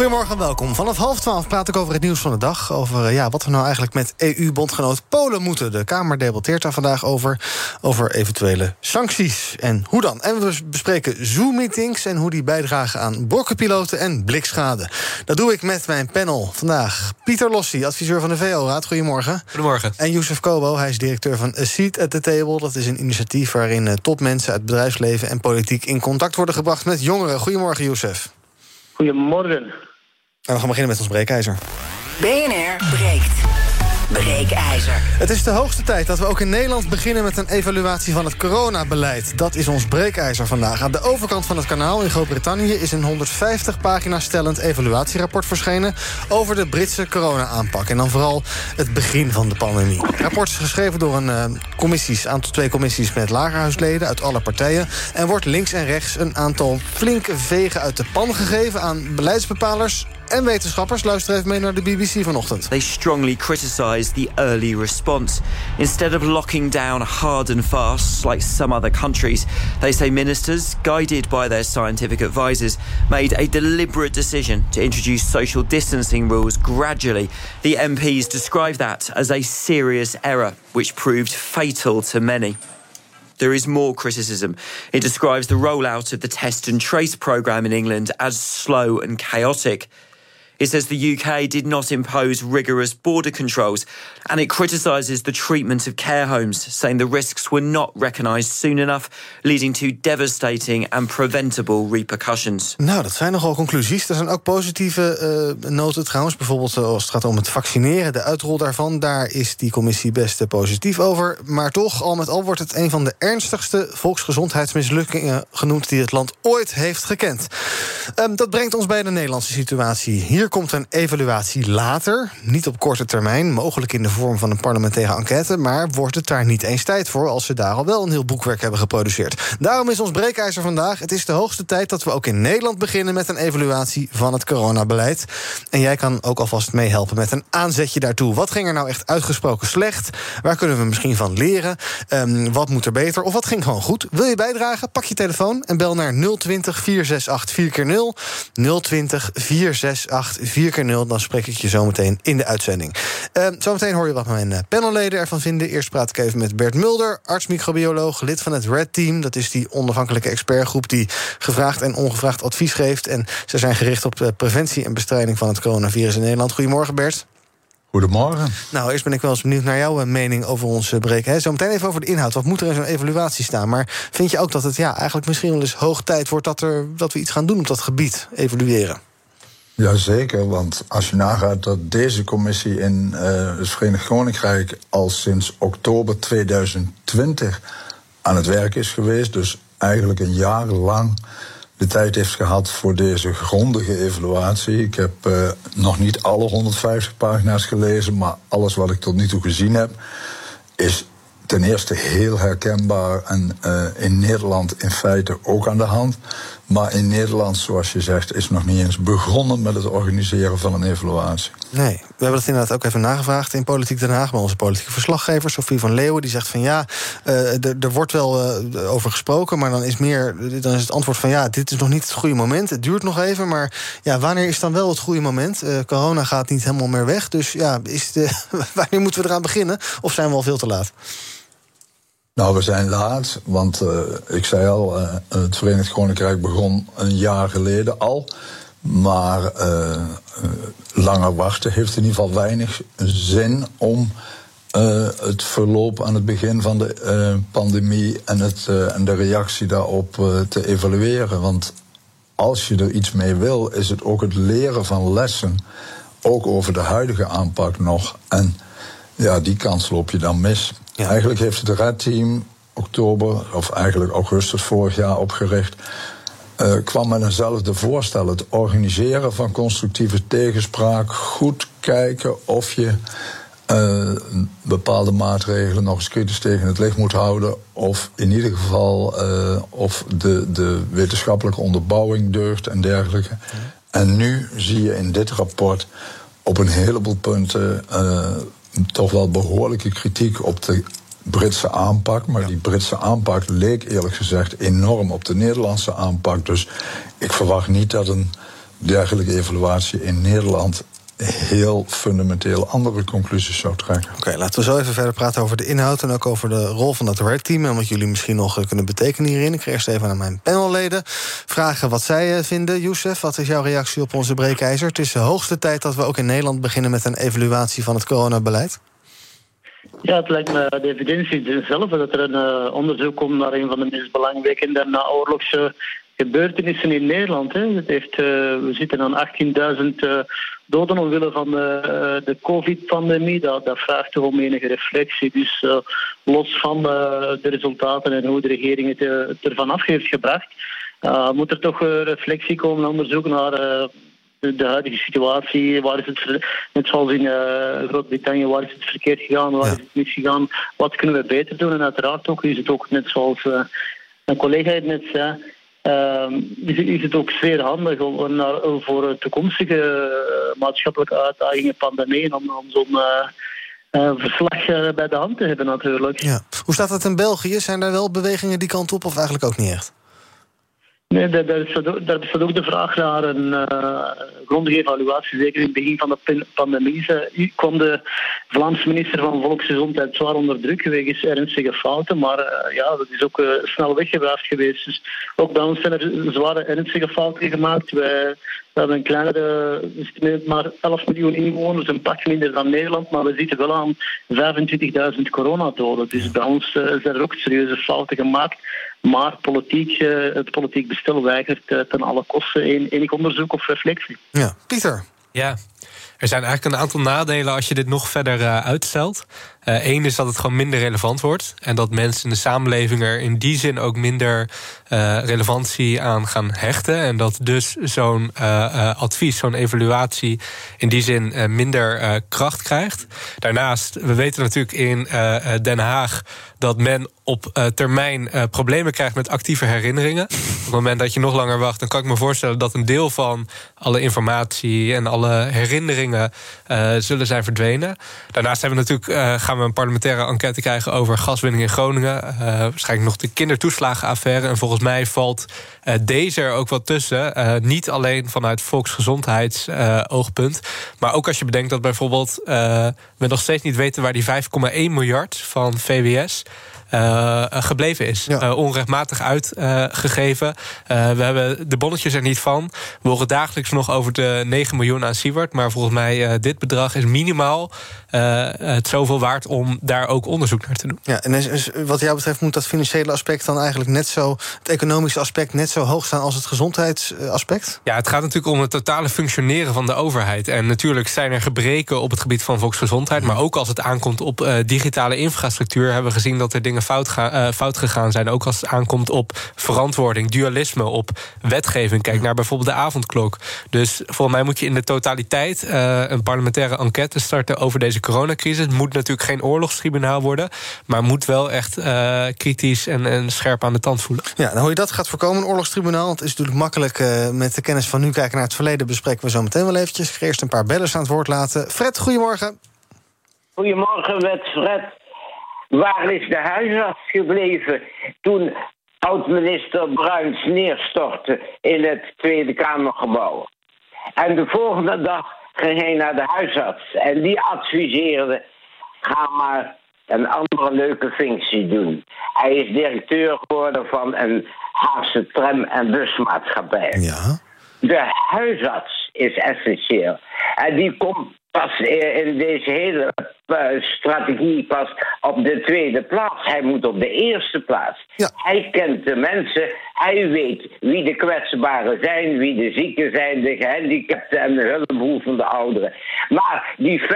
Goedemorgen en welkom. Vanaf half twaalf praat ik over het nieuws van de dag. Over eh, ja, wat we nou eigenlijk met EU-bondgenoot Polen moeten. De Kamer debatteert daar vandaag over. Over eventuele sancties en hoe dan. En we bespreken Zoom-meetings en hoe die bijdragen aan borkenpiloten en blikschade. Dat doe ik met mijn panel vandaag. Pieter Lossi, adviseur van de VO-raad. Goedemorgen. Goedemorgen. En Youssef Kobo, hij is directeur van A Seat at the Table. Dat is een initiatief waarin eh, topmensen uit bedrijfsleven en politiek in contact worden gebracht met jongeren. Goedemorgen, Youssef. Goedemorgen. En we gaan beginnen met ons breekijzer. BNR breekt. Breekijzer. Het is de hoogste tijd dat we ook in Nederland beginnen met een evaluatie van het coronabeleid. Dat is ons breekijzer vandaag. Aan de overkant van het kanaal in Groot-Brittannië is een 150 pagina's stellend evaluatierapport verschenen over de Britse corona-aanpak. En dan vooral het begin van de pandemie. Het rapport is geschreven door een uh, commissies, aantal twee commissies met lagerhuisleden uit alle partijen. En wordt links en rechts een aantal flinke vegen uit de pan gegeven aan beleidsbepalers en wetenschappers. Luister even mee naar de BBC vanochtend. They strongly criticise the early response. Instead of locking down hard and fast like some other countries, they say ministers, guided by their scientific advisors, made a deliberate decision to introduce social distancing rules gradually. The MPs describe that as a serious error, which proved fatal to many. There is more criticism. It describes the rollout of the test and trace programme in England as slow and chaotic. It says the UK did not impose rigorous border controls, and it criticises the treatment of care homes, saying the risks were not recognised soon enough, leading to devastating and preventable repercussions. Nou, dat zijn nogal conclusies. Er zijn ook positieve uh, noten trouwens. Bijvoorbeeld eh, als het gaat om het vaccineren, de uitrol daarvan. Daar is die commissie best positief over. Maar toch, al met al wordt het een van de ernstigste volksgezondheidsmislukkingen genoemd die het land ooit heeft gekend. Um, dat brengt ons bij de Nederlandse situatie. Hier komt een evaluatie later, niet op korte termijn, mogelijk in de vorm van een parlementaire enquête, maar wordt het daar niet eens tijd voor als ze daar al wel een heel boekwerk hebben geproduceerd. Daarom is ons breekijzer vandaag: het is de hoogste tijd dat we ook in Nederland beginnen met een evaluatie van het coronabeleid. En jij kan ook alvast meehelpen met een aanzetje daartoe. Wat ging er nou echt uitgesproken slecht? Waar kunnen we misschien van leren? Um, wat moet er beter? Of wat ging gewoon goed? Wil je bijdragen? Pak je telefoon en bel naar 020 468 4x0. 020 468 4 keer 0 dan spreek ik je zometeen in de uitzending. Uh, zometeen hoor je wat mijn eh, panelleden ervan vinden. Eerst praat ik even met Bert Mulder, arts-microbioloog, lid van het RED Team. Dat is die onafhankelijke expertgroep die gevraagd en ongevraagd advies geeft. En ze zijn gericht op de preventie en bestrijding van het coronavirus in Nederland. Goedemorgen, Bert. Goedemorgen. Nou, eerst ben ik wel eens benieuwd naar jouw eh, mening over ons breken. Zometeen even over de inhoud. Wat moet er in zo'n evaluatie staan? Maar vind je ook dat het ja, eigenlijk misschien wel eens hoog tijd wordt dat, er, dat we iets gaan doen op dat gebied, evalueren? Jazeker, want als je nagaat dat deze commissie in uh, het Verenigd Koninkrijk al sinds oktober 2020 aan het werk is geweest, dus eigenlijk een jaar lang de tijd heeft gehad voor deze grondige evaluatie. Ik heb uh, nog niet alle 150 pagina's gelezen, maar alles wat ik tot nu toe gezien heb, is ten eerste heel herkenbaar en uh, in Nederland in feite ook aan de hand. Maar in Nederland, zoals je zegt, is nog niet eens begonnen met het organiseren van een evaluatie. Nee, we hebben dat inderdaad ook even nagevraagd in Politiek Den Haag. Maar onze politieke verslaggever, Sofie van Leeuwen, die zegt van ja, uh, er wordt wel uh, over gesproken, maar dan is, meer, dan is het antwoord van ja, dit is nog niet het goede moment. Het duurt nog even, maar ja, wanneer is dan wel het goede moment? Uh, corona gaat niet helemaal meer weg. Dus ja, is wanneer moeten we eraan beginnen? Of zijn we al veel te laat? Nou, we zijn laat, want uh, ik zei al, uh, het Verenigd Koninkrijk begon een jaar geleden al. Maar uh, langer wachten heeft in ieder geval weinig zin om het verloop aan het begin van de pandemie en, het, en de reactie daarop te evalueren. Want als je er iets mee wil, is het ook het leren van lessen, ook over de huidige aanpak nog. En ja, die kans loop je dan mis. Ja. Eigenlijk heeft het Red Team oktober, of eigenlijk augustus vorig jaar opgericht. uh, kwam met eenzelfde voorstel. Het organiseren van constructieve tegenspraak. Goed kijken of je uh, bepaalde maatregelen nog eens kritisch tegen het licht moet houden. Of in ieder geval uh, of de, de wetenschappelijke onderbouwing deugt en dergelijke. En nu zie je in dit rapport op een heleboel punten toch wel behoorlijke kritiek op de Britse aanpak. Maar die Britse aanpak leek eerlijk gezegd enorm op de Nederlandse aanpak. Dus ik verwacht niet dat een dergelijke evaluatie in Nederland heel fundamenteel andere conclusies zou trekken. Oké, laten we zo even verder praten over de inhoud... en ook over de rol van het Red Team... en wat jullie misschien nog eh, kunnen betekenen hierin. Ik ga eerst even aan mijn panelleden vragen wat zij eh, vinden. Youssef, wat is jouw reactie op onze breekijzer? Het is de hoogste tijd dat we ook in Nederland beginnen... met een evaluatie van het coronabeleid. Ja, het lijkt me de evidentie zelf dat er een uh, onderzoek komt naar een van de meest belangwekkende naoorlogse gebeurtenissen in Nederland. Hè. Het heeft, uh, we zitten aan 18.000 uh, doden omwille van de, uh, de COVID-pandemie. Dat, dat, vraagt toch om enige reflectie. Dus los van de resultaten en hoe de regering het, ervan af heeft gebracht, moet er toch reflectie komen, onderzoek naar de huidige situatie. Waar is het, net zoals in Groot-Brittannië, waar is het verkeerd gegaan, waar is het misgegaan, wat kunnen we beter doen? En uiteraard ook is het ook net zoals een collega het net zei. Uh, is, het ook zeer handig om, voor toekomstige maatschappelijke uitdagingen, pandemieën, om, om zo'n verslag bij de hand te hebben natuurlijk. Ja. Hoe staat het in België? Zijn er wel bewegingen die kant op of eigenlijk ook niet echt? Nee, daar, bestaat ook de vraag naar een uh, grondige evaluatie. Zeker in het begin van de pandemie kwam de Vlaamse minister van Volksgezondheid zwaar onder druk wegens ernstige fouten. Maar uh, ja, dat is ook uh, snel weggebracht geweest. Dus ook bij ons zijn er zware ernstige fouten gemaakt. Wij, we hebben een kleinere, maar 11 miljoen inwoners, een pak minder dan Nederland, maar we zitten wel aan 25.000 coronadoden. Dus bij ons zijn er ook serieuze fouten gemaakt. Maar politiek, eh, het politiek bestel weigert eh, ten alle kosten enig onderzoek of reflectie. Ja, Pieter. Ja, er zijn eigenlijk een aantal nadelen als je dit nog verder uh, uitstelt. Eén is dat het gewoon minder relevant wordt. En dat mensen in de samenleving er in die zin ook minder relevantie aan gaan hechten. En dat dus zo'n advies, zo'n evaluatie in die zin minder kracht krijgt. Daarnaast, we weten natuurlijk in Den Haag dat men op termijn problemen krijgt met actieve herinneringen. Op het moment dat je nog langer wacht, dan kan ik me voorstellen dat een deel van alle informatie en alle herinneringen uh, zullen zijn verdwenen. Daarnaast hebben we natuurlijk, gaan we een parlementaire enquête krijgen over gaswinning in Groningen. waarschijnlijk nog de kindertoeslagenaffaire. En volgens mij valt deze er ook wel tussen. niet alleen vanuit volksgezondheidsoogpunt. maar ook als je bedenkt dat bijvoorbeeld we nog steeds niet weten waar die 5,1 miljard van VWS uh, gebleven is. Ja. Uh, onrechtmatig uitgegeven. we hebben de bonnetjes er niet van. We horen dagelijks nog over de 9 miljoen aan Siewert. Maar volgens mij dit bedrag is minimaal het zoveel waard om daar ook onderzoek naar te doen. Ja, en wat jou betreft moet dat financiële aspect dan eigenlijk net zo, het economische aspect net zo hoog staan als het gezondheidsaspect? Ja, het gaat natuurlijk om het totale functioneren van de overheid. En natuurlijk zijn er gebreken op het gebied van volksgezondheid. Maar ook als het aankomt op digitale infrastructuur, hebben we gezien dat er dingen fout, uh, fout gegaan zijn. Ook als het aankomt op verantwoording, dualisme, op wetgeving. Kijk naar bijvoorbeeld de avondklok. Dus volgens mij moet je in de totaliteit uh, een parlementaire enquête starten over deze coronacrisis. Het moet natuurlijk geen oorlogstribunaal worden, maar moet wel echt uh, kritisch en, en, scherp aan de tand voelen. Ja, nou hoe je dat gaat voorkomen, een oorlogstribunaal. Het is natuurlijk makkelijk met de kennis van nu kijken naar het verleden. Bespreken we zo meteen wel eventjes. Ik ga eerst een paar bellers aan het woord laten. Fred, goedemorgen. Goedemorgen, met Fred. Waar is de huisarts gebleven toen oud-minister Bruins neerstortte in het Tweede Kamergebouw? En de volgende dag ging hij naar de huisarts en die adviseerde: ga maar een andere leuke functie doen. Hij is directeur geworden van een Haagse tram- en busmaatschappij. Ja. De huisarts is essentieel. En die komt pas in deze hele eh, strategie pas op de tweede plaats. Hij moet op de eerste plaats. Hij kent de mensen. Hij weet wie de kwetsbaren zijn, wie de zieken zijn, de gehandicapten en de hulpbehoevende ouderen. Maar die 5,1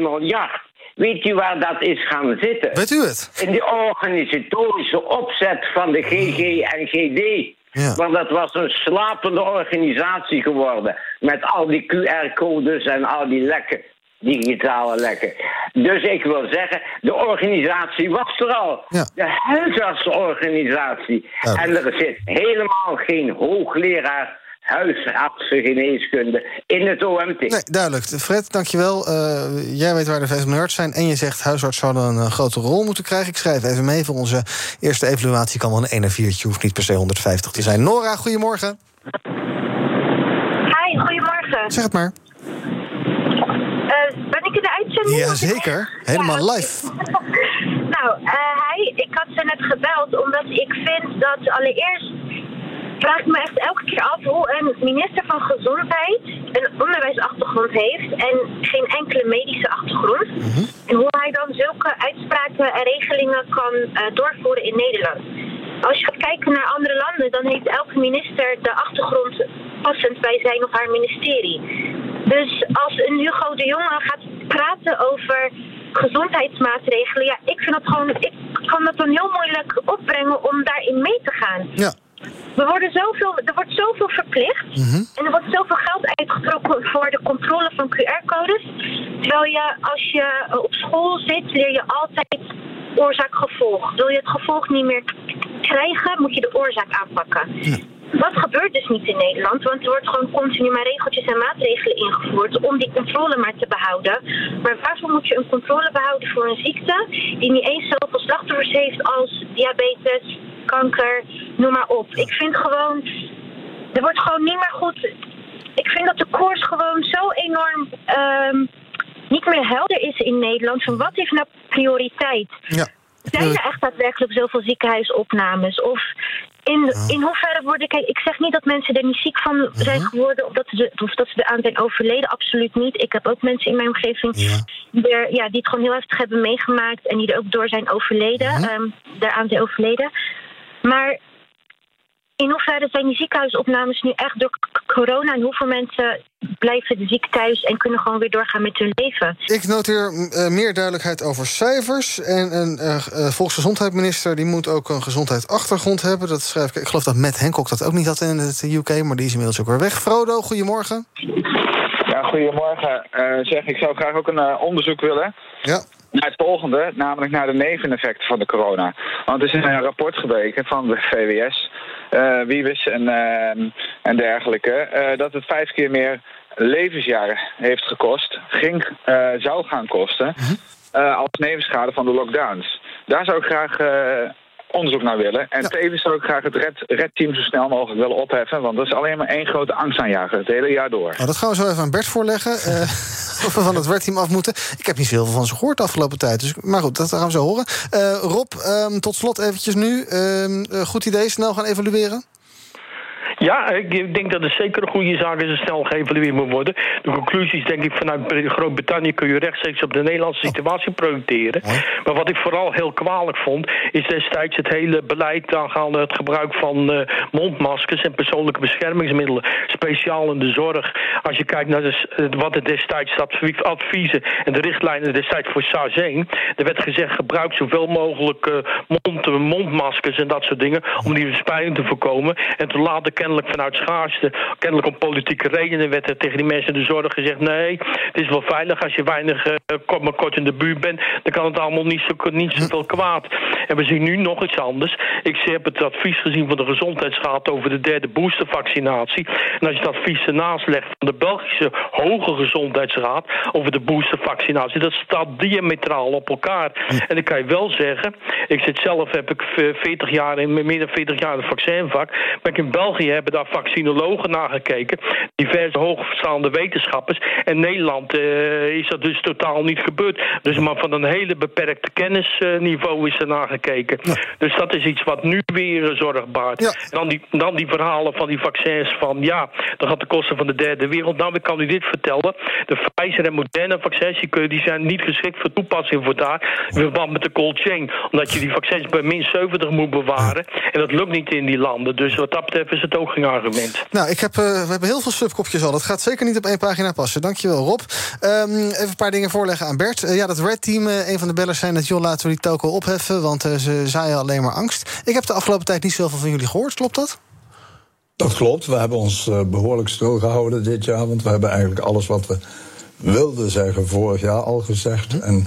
miljard. Weet u waar dat is gaan zitten? Weet u het? In de organisatorische opzet van de GG en GD. Ja. Want dat was een slapende organisatie geworden. Met al die QR-codes en al die lekken, digitale lekken. Dus ik wil zeggen, de organisatie was er al. Ja. De huisartsorganisatie. Duidelijk. En er zit helemaal geen hoogleraar huisartsengeneeskunde in het OMT. Nee, duidelijk. Fred, dankjewel. Eh jij weet waar de VS miljard zijn. En je zegt huisarts zouden een eh, grote rol moeten krijgen. Ik schrijf even mee voor onze eerste evaluatie. Kan wel een 1 en 4. hoeft niet per se 150 te zijn. Nora, goedemorgen. Zeg het maar. Eh, ben ik in de uitzending? Jazeker. Helemaal Ja, live. nou, eh hi. Ik had ze net gebeld omdat ik vind dat allereerst vraag ik me echt elke keer af hoe een minister van Gezondheid een onderwijsachtergrond heeft en geen enkele medische achtergrond. En hoe hij dan zulke uitspraken en regelingen kan eh, doorvoeren in Nederland. Als je gaat kijken naar andere landen, dan heeft elke minister de achtergrond passend bij zijn of haar ministerie. Dus als een Hugo de Jonge gaat praten over gezondheidsmaatregelen, ja, ik vind dat gewoon, ik kan dat dan heel moeilijk opbrengen om daarin mee te gaan. Ja. We worden zoveel, er wordt zoveel verplicht en er wordt zoveel geld uitgetrokken voor de controle van QR-codes. Terwijl je als je eh, op school zit, leer je altijd oorzaak-gevolg. Wil je het gevolg niet meer krijgen, moet je de oorzaak aanpakken. Dat gebeurt dus niet in Nederland, want er wordt gewoon continu maar regeltjes en maatregelen ingevoerd om die controle maar te behouden. Maar waarvoor moet je een controle behouden voor een ziekte die niet eens zoveel slachtoffers heeft als diabetes, kanker, noem maar op. Ik vind gewoon, er wordt gewoon niet meer goed. Ik vind dat de koers gewoon zo enorm ehm, niet meer helder is in Nederland. Van wat heeft nou prioriteit? Ja. Zijn er echt daadwerkelijk zoveel ziekenhuisopnames? Of in, in hoeverre worden. Kijk, ik zeg niet dat mensen er niet ziek van zijn geworden. Of dat, ze, of dat ze eraan zijn overleden. Absoluut niet. Ik heb ook mensen in mijn omgeving. Die, er, ja, die het gewoon heel heftig hebben meegemaakt. En die er ook door zijn overleden. ehm, daaraan zijn overleden. Maar in hoeverre zijn die ziekenhuisopnames nu echt door corona? En hoeveel mensen blijven de ziek thuis en kunnen gewoon weer doorgaan met hun leven? Ik noteer eh, meer duidelijkheid over cijfers. En een eh, eh, volksgezondheidsminister die moet ook een gezondheidsachtergrond hebben. Dat schrijf ik. Ik geloof dat Matt Hancock dat ook niet had in het UK, maar die is inmiddels ook weer weg. Frodo, goedemorgen. Ja, goedemorgen. Eh, zeg, ik zou graag ook een onderzoek willen. Ja. Naar het volgende, namelijk naar de neveneffecten van de corona. Want er is een rapport gebleken van de VWS, eh Wiebes en, eh, en dergelijke, eh, dat het vijf keer meer levensjaren heeft gekost, ging, eh, zou gaan kosten, eh, als nevenschade van de lockdowns. Daar zou ik graag onderzoek naar willen. En tevens zou ik graag het red, redteam zo snel mogelijk willen opheffen, want dat is alleen maar één grote angstaanjager, het hele jaar door. Nou, dat gaan we zo even aan Bert voorleggen. eh, of we van het werkteam af moeten. Ik heb niet zoveel van ze gehoord de afgelopen tijd. Dus, maar goed, dat gaan we zo horen. Eh, Rob, ehm, tot slot eventjes nu. Ehm, eh, goed idee, snel gaan evalueren. Ja, ik denk dat het zeker een goede zaak is en snel geëvalueerd moet worden. De conclusies, denk ik, vanuit Groot-Brittannië kun je rechtstreeks op de Nederlandse situatie projecteren. Maar wat ik vooral heel kwalijk vond, is destijds het hele beleid aangaande het gebruik van eh, mondmaskers en persoonlijke beschermingsmiddelen. Speciaal in de zorg. Als je kijkt naar de eh, wat er destijds adv- adviezen en de richtlijnen destijds voor SARS 1. Er werd gezegd, gebruik zoveel mogelijk eh, mond, mondmaskers en dat soort dingen om die verspreiding te voorkomen. En toen later kennelijk vanuit schaarste, kennelijk om politieke redenen, werd er tegen die mensen de zorg gezegd: nee, het is wel veilig als je weinig eh, kort, maar kort in de buurt bent, dan kan het allemaal niet, zo, niet zoveel kwaad. En we zien nu nog iets anders. Ik heb het advies gezien van de Gezondheidsraad over de derde boostervaccinatie. En als je het advies ernaast legt van de Belgische Hoge Gezondheidsraad over de boostervaccinatie, dat staat diametraal op elkaar. En dan kan je wel zeggen, ik zit zelf, heb ik eh, 40 jaar in meer dan 40 jaar in vaccinvak. Maar ik in België hebben daar vaccinologen naar gekeken, diverse hoogstaande wetenschappers. En Nederland eh, is dat dus totaal niet gebeurd. Dus maar van een hele beperkte kennisniveau is er naar gekeken. Dus dat is iets wat nu weer zorg baart. En dan die, dan die verhalen van die vaccins van ja, dat gaat de kosten van de derde wereld. Nou, ik kan u dit vertellen. De Pfizer en Moderna vaccins, die zijn niet geschikt voor toepassing voor daar. In verband met de cold chain. Omdat je die vaccins bij min 70 moet bewaren. En dat lukt niet in die landen. Dus wat dat betreft is het ook geen argument. Nou, ik heb, eh, we hebben heel veel subkopjes al. Dat gaat zeker niet op één pagina passen. Dankjewel, Rob. Ehm, even een paar dingen voorleggen aan Bert. Eh, ja, dat Red Team, eh, een van de bellers zei dat... joh, laten we die toko opheffen, want eh, ze zaaien alleen maar angst. Ik heb de afgelopen tijd niet zoveel van jullie gehoord, klopt dat? Dat klopt. We hebben ons uh, behoorlijk stilgehouden dit jaar. Want we hebben eigenlijk alles wat we wilden zeggen vorig jaar al gezegd. En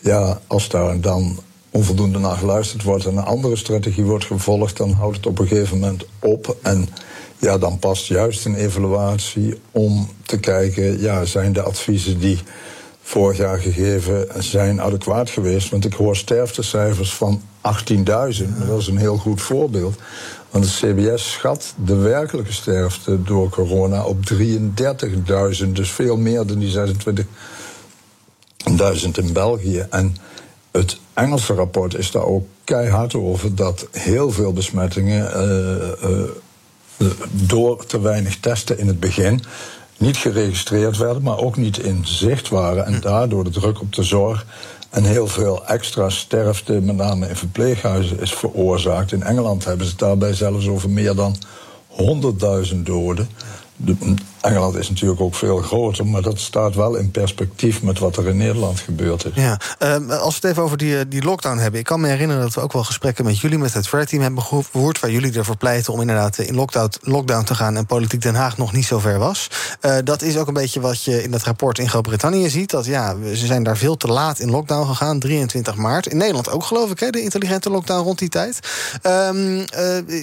ja, als daar dan onvoldoende naar geluisterd wordt en een andere strategie wordt gevolgd, dan houdt het op een gegeven moment op. En ja, dan past juist een evaluatie om te kijken, ja, zijn de adviezen die vorig jaar gegeven zijn adequaat geweest? Want ik hoor sterftecijfers van 18.000, dat is een heel goed voorbeeld. Want de CBS schat de werkelijke sterfte door corona op 33.000, dus veel meer dan die 26.000 in België. En het Engelse rapport is daar ook keihard over dat heel veel besmettingen uh, uh, door te weinig testen in het begin niet geregistreerd werden, maar ook niet in zicht waren. En daardoor de druk op de zorg en heel veel extra sterfte, met name in verpleeghuizen, is veroorzaakt. In Engeland hebben ze het daarbij zelfs over meer dan 100.000 doden. Engeland is natuurlijk ook veel groter, maar dat staat wel in perspectief met wat er in Nederland gebeurd is. Ja, uh, als we het even over die, eh, die lockdown hebben. Ik kan me herinneren dat we ook wel gesprekken met jullie, met het FRED-team hebben gehoord. Waar jullie ervoor pleiten om inderdaad in lockdown, lockdown te gaan en politiek Den Haag nog niet zo ver was. Uh, dat is ook een beetje wat je in dat rapport in Groot-Brittannië ziet. Dat ja, ze zijn daar veel te laat in lockdown gegaan, 23 maart. In Nederland ook, geloof ik, hè, de intelligente lockdown rond die tijd. Um, uh,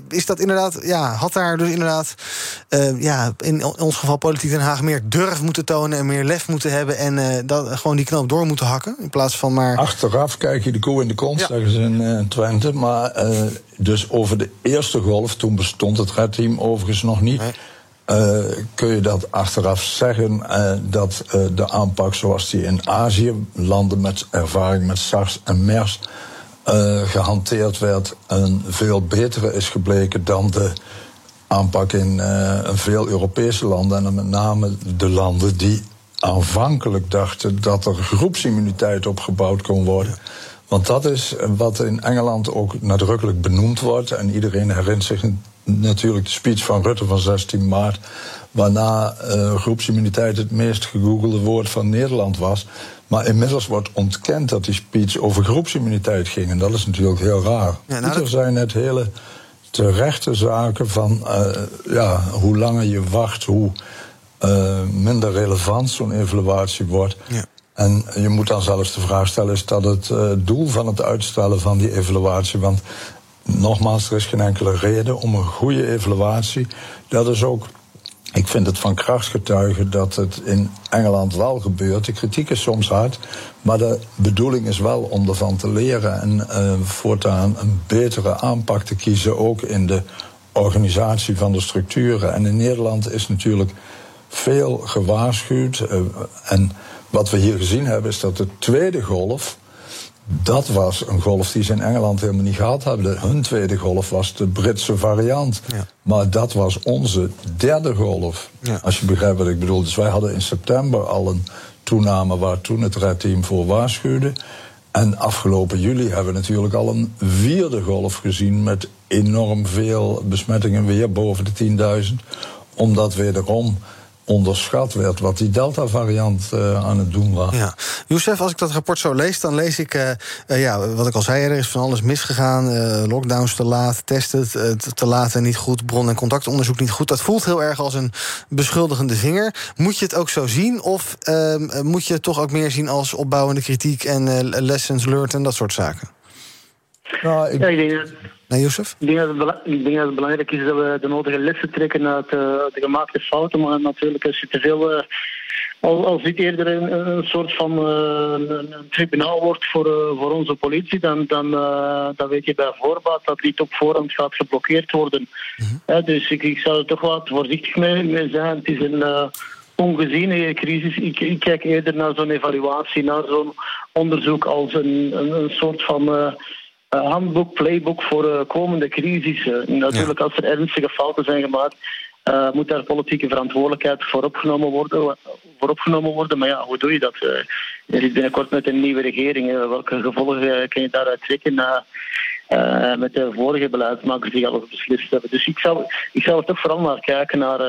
is dat inderdaad, ja, had daar dus inderdaad, ja, in ons geval politiek Den Haag meer durf moeten tonen en meer lef moeten hebben en uh, dat, gewoon die knoop door moeten hakken. In plaats van maar. Achteraf kijk je de koe in de kont, ja. zeggen ze in uh, Twente. Maar uh, dus over de eerste golf, toen bestond het redteam overigens nog niet. Nee. kun je dat achteraf zeggen dat de aanpak zoals die in Azië, landen met ervaring met SARS en MERS, gehanteerd werd, een veel betere is gebleken dan de aanpak in uh, veel Europese landen. En dan met name de landen die aanvankelijk dachten dat er groepsimmuniteit opgebouwd kon worden. Want dat is wat in Engeland ook nadrukkelijk benoemd wordt. En iedereen herinnert zich natuurlijk de speech van Rutte van 16 maart. Waarna uh, groepsimmuniteit het meest gegoogelde woord van Nederland was. Maar inmiddels wordt ontkend dat die speech over groepsimmuniteit ging. En dat is natuurlijk heel raar. Ja, nou, dat... zijn het hele terechte zaken van uh, ja, hoe langer je wacht, hoe uh, minder relevant zo'n evaluatie wordt. Ja. En je moet dan zelfs de vraag stellen: is dat het uh, doel van het uitstellen van die evaluatie? Want nogmaals, er is geen enkele reden om een goede evaluatie. Dat is ook ik vind het van kracht getuigen dat het in Engeland wel gebeurt. De kritiek is soms hard, maar de bedoeling is wel om ervan te leren en uh, voortaan een betere aanpak te kiezen, ook in de organisatie van de structuren. En in Nederland is natuurlijk veel gewaarschuwd. Uh, en wat we hier gezien hebben is dat de tweede golf dat was een golf die ze in Engeland helemaal niet gehad hebben. Hun tweede golf was de Britse variant. Ja. Maar dat was onze derde golf. Ja. Als je begrijpt wat ik bedoel. Dus wij hadden in september al een toename waar toen het redteam voor waarschuwde. En afgelopen juli hebben we natuurlijk al een vierde golf gezien met enorm veel besmettingen weer boven de 10.000. Omdat wederom onderschat werd wat die Delta-variant uh, aan het doen was. Ja. Youssef, als ik dat rapport zo lees, dan lees ik, uh, uh, ja, wat ik al zei, er is van alles misgegaan. lockdowns te laat, testen te laat en niet goed, bron- en contactonderzoek niet goed. Dat voelt heel erg als een beschuldigende vinger. Moet je het ook zo zien, of ehm, moet je het toch ook meer zien als opbouwende kritiek en lessons learned en dat soort zaken? Nou, ik... Ja, ik denk Nee, Jozef? Ik denk, dat het, ik denk dat het belangrijk is dat we de nodige lessen trekken uit, uh, de gemaakte fouten. Maar natuurlijk, als je te veel. Uh, als, als dit eerder een, een soort van uh, een, een, tribunaal wordt voor, voor onze politie, dan, dan, dan weet je bij voorbaat dat dit op voorhand gaat geblokkeerd worden. Mm-hmm. dus ik, ik zou er toch wat voorzichtig mee, mee zijn. Het is een ongeziene crisis. Ik, ik, kijk eerder naar zo'n evaluatie, naar zo'n onderzoek als een, een, een soort van handboek, playbook voor uh, komende crisissen. Natuurlijk, als er ernstige fouten zijn gemaakt, uh, moet daar politieke verantwoordelijkheid voor opgenomen worden. Voor opgenomen worden. Maar ja, hoe doe je dat? er is binnenkort met een nieuwe regering. welke gevolgen kan je daaruit trekken? met de vorige beleidsmakers die alles beslist hebben. Dus ik zou, ik zou er toch vooral naar kijken naar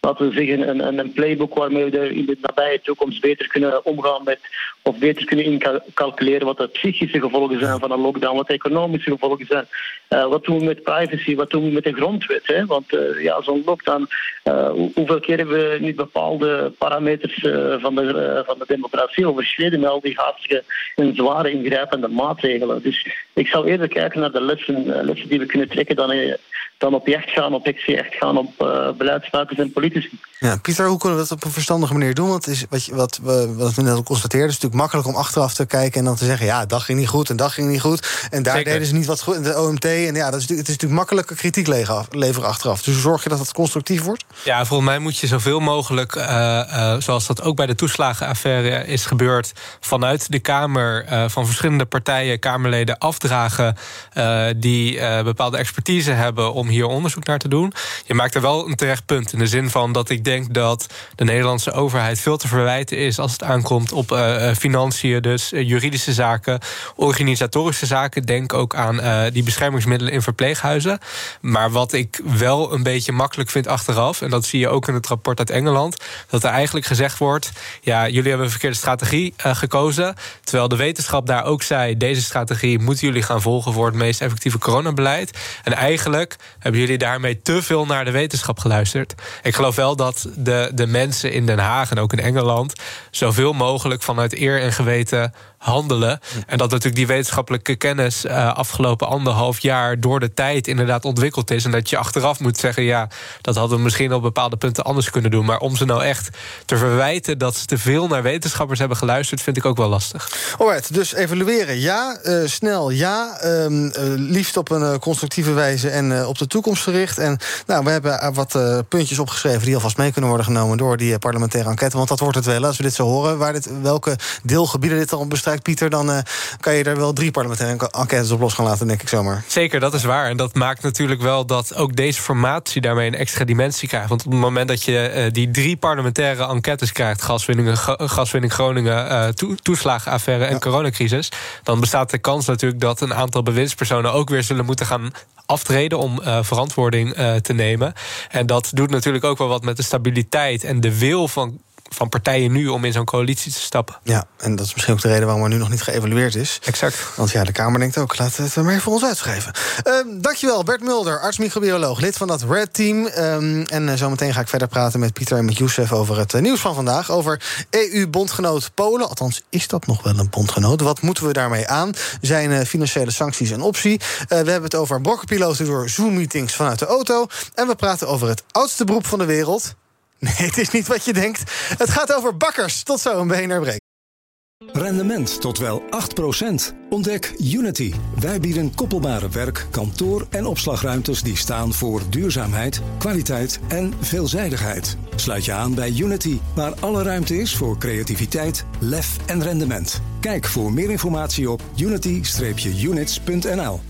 laten we zeggen, een, een, playbook waarmee we in de nabije toekomst beter kunnen omgaan met, of beter kunnen incalculeren wat de psychische gevolgen zijn van een lockdown, wat de economische gevolgen zijn. Uh, wat doen we met privacy, wat doen we met de grondwet? Hè? Want uh, ja, zo'n lockdown, uh, hoeveel keer hebben we niet bepaalde parameters van, de, van de democratie overschreden met al die hartstikke en zware ingrijpende maatregelen. Dus ik zou eerder kijken naar de lessen, lessen die we kunnen trekken dan dan op jacht gaan, op echt gaan op uh, beleidsmakers en politici. Ja, Pieter, hoe kunnen we dat op een verstandige manier doen? Want is, wat, je, wat, we, wat we net al constateerden, is natuurlijk makkelijk om achteraf te kijken en dan te zeggen: ja, dat ging niet goed en dat ging niet goed. En daar deden ze niet wat goed in de OMT. En ja, dat is, het is natuurlijk makkelijke kritiek leveren achteraf. Dus hoe zorg je dat het constructief wordt? Ja, volgens mij moet je zoveel mogelijk, uh, uh, zoals dat ook bij de toeslagenaffaire is gebeurd, vanuit de Kamer van verschillende partijen, Kamerleden afdragen die bepaalde expertise hebben om hier onderzoek naar te doen. Je maakt er wel een terecht punt in de zin van dat ik denk dat de Nederlandse overheid veel te verwijten is als het aankomt op uh, financiën, dus uh, juridische zaken, organisatorische zaken. Denk ook aan die beschermingsmiddelen in verpleeghuizen. Maar wat ik wel een beetje makkelijk vind achteraf, en dat zie je ook in het rapport uit Engeland, dat er eigenlijk gezegd wordt: ja, jullie hebben een verkeerde strategie gekozen. Terwijl de wetenschap daar ook zei: deze strategie moeten jullie gaan volgen voor het meest effectieve coronabeleid. En eigenlijk hebben jullie daarmee te veel naar de wetenschap geluisterd. Ik geloof wel dat de, de mensen in Den Haag en ook in Engeland zoveel mogelijk vanuit eer en geweten handelen. En dat natuurlijk die wetenschappelijke kennis uh, afgelopen anderhalf jaar door de tijd inderdaad ontwikkeld is. En dat je achteraf moet zeggen, ja, dat hadden we misschien op bepaalde punten anders kunnen doen. Maar om ze nou echt te verwijten dat ze te veel naar wetenschappers hebben geluisterd, vind ik ook wel lastig. Alright, dus evalueren ja, uh, snel ja, uh, liefst op een constructieve wijze en op de toekomst gericht. En nou, we hebben wat puntjes opgeschreven die alvast mee kunnen worden genomen door die parlementaire enquête. Want dat wordt het wel als we dit zo horen. Waar dit, welke deelgebieden dit dan Pieter, dan uh, kan je er wel drie parlementaire enquêtes op los gaan laten, denk ik zomaar. Zeker, dat is waar. En dat maakt natuurlijk wel dat ook deze formatie daarmee een extra dimensie krijgt. Want op het moment dat je uh, die drie parlementaire enquêtes krijgt, gaswinning, gaswinning Groningen, to toeslagenaffaire en ja. coronacrisis, dan bestaat de kans natuurlijk dat een aantal bewindspersonen ook weer zullen moeten gaan aftreden om uh, verantwoording uh, te nemen. En dat doet natuurlijk ook wel wat met de stabiliteit en de wil van van partijen nu om in zo'n coalitie te stappen. Ja, en dat is misschien ook de reden waarom er nu nog niet geëvalueerd is. Exact. Want ja, de Kamer denkt ook, laat het maar even voor ons uitschrijven. Um, dankjewel, Bert Mulder, arts-microbioloog, lid van dat Red Team. Um, en uh, zometeen ga ik verder praten met Pieter en met Youssef over het uh, nieuws van vandaag. Over EU-bondgenoot Polen. Althans, is dat nog wel een bondgenoot? Wat moeten we daarmee aan? Zijn uh, financiële sancties een optie? we hebben het over brokkenpiloten door Zoom-meetings vanuit de auto. En we praten over het oudste beroep van de wereld. Nee, het is niet wat je denkt. Het gaat over bakkers. Tot zo, een BNR Break. Rendement tot wel 8%. Ontdek Unity. Wij bieden koppelbare werk, kantoor en opslagruimtes die staan voor duurzaamheid, kwaliteit en veelzijdigheid. Sluit je aan bij Unity, waar alle ruimte is voor creativiteit, lef en rendement. Kijk voor meer informatie op unity-units.nl.